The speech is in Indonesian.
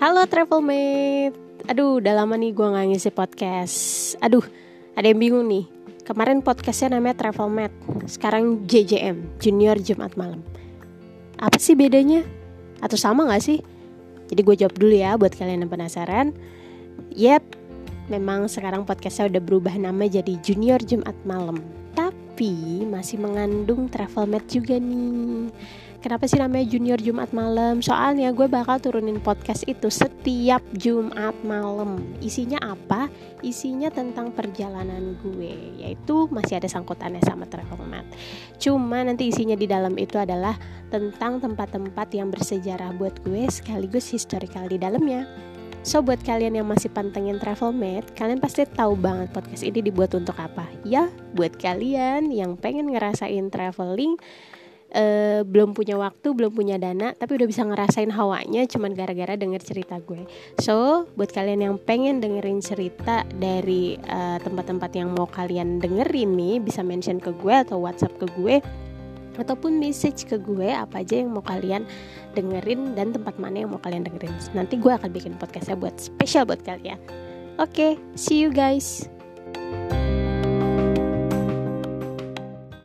Halo Travelmate Aduh udah lama nih gue gak ngisi podcast. Aduh ada yang bingung nih. Kemarin podcastnya namanya Travelmate Sekarang JJM Junior Jumat Malam. Apa sih bedanya? Atau sama gak sih? Jadi gue jawab dulu ya buat kalian yang penasaran. Yep, memang sekarang podcastnya udah berubah nama jadi Junior Jumat Malam. Tapi masih mengandung Travelmate juga nih Kenapa sih namanya Junior Jumat Malam? Soalnya gue bakal turunin podcast itu setiap Jumat malam. Isinya apa? Isinya tentang perjalanan gue, yaitu masih ada sangkutannya sama travel mat. Cuma nanti isinya di dalam itu adalah tentang tempat-tempat yang bersejarah buat gue sekaligus historical di dalamnya. So buat kalian yang masih pantengin Travel Mate, kalian pasti tahu banget podcast ini dibuat untuk apa. Ya, buat kalian yang pengen ngerasain traveling uh, belum punya waktu, belum punya dana, tapi udah bisa ngerasain hawanya cuman gara-gara denger cerita gue. So, buat kalian yang pengen dengerin cerita dari eh, tempat-tempat yang mau kalian dengerin nih, bisa mention ke gue atau WhatsApp ke gue ataupun message ke gue apa aja yang mau kalian dengerin dan tempat mana yang mau kalian dengerin. Nanti gue akan bikin podcastnya buat spesial buat kalian. Oke, okay, see you guys.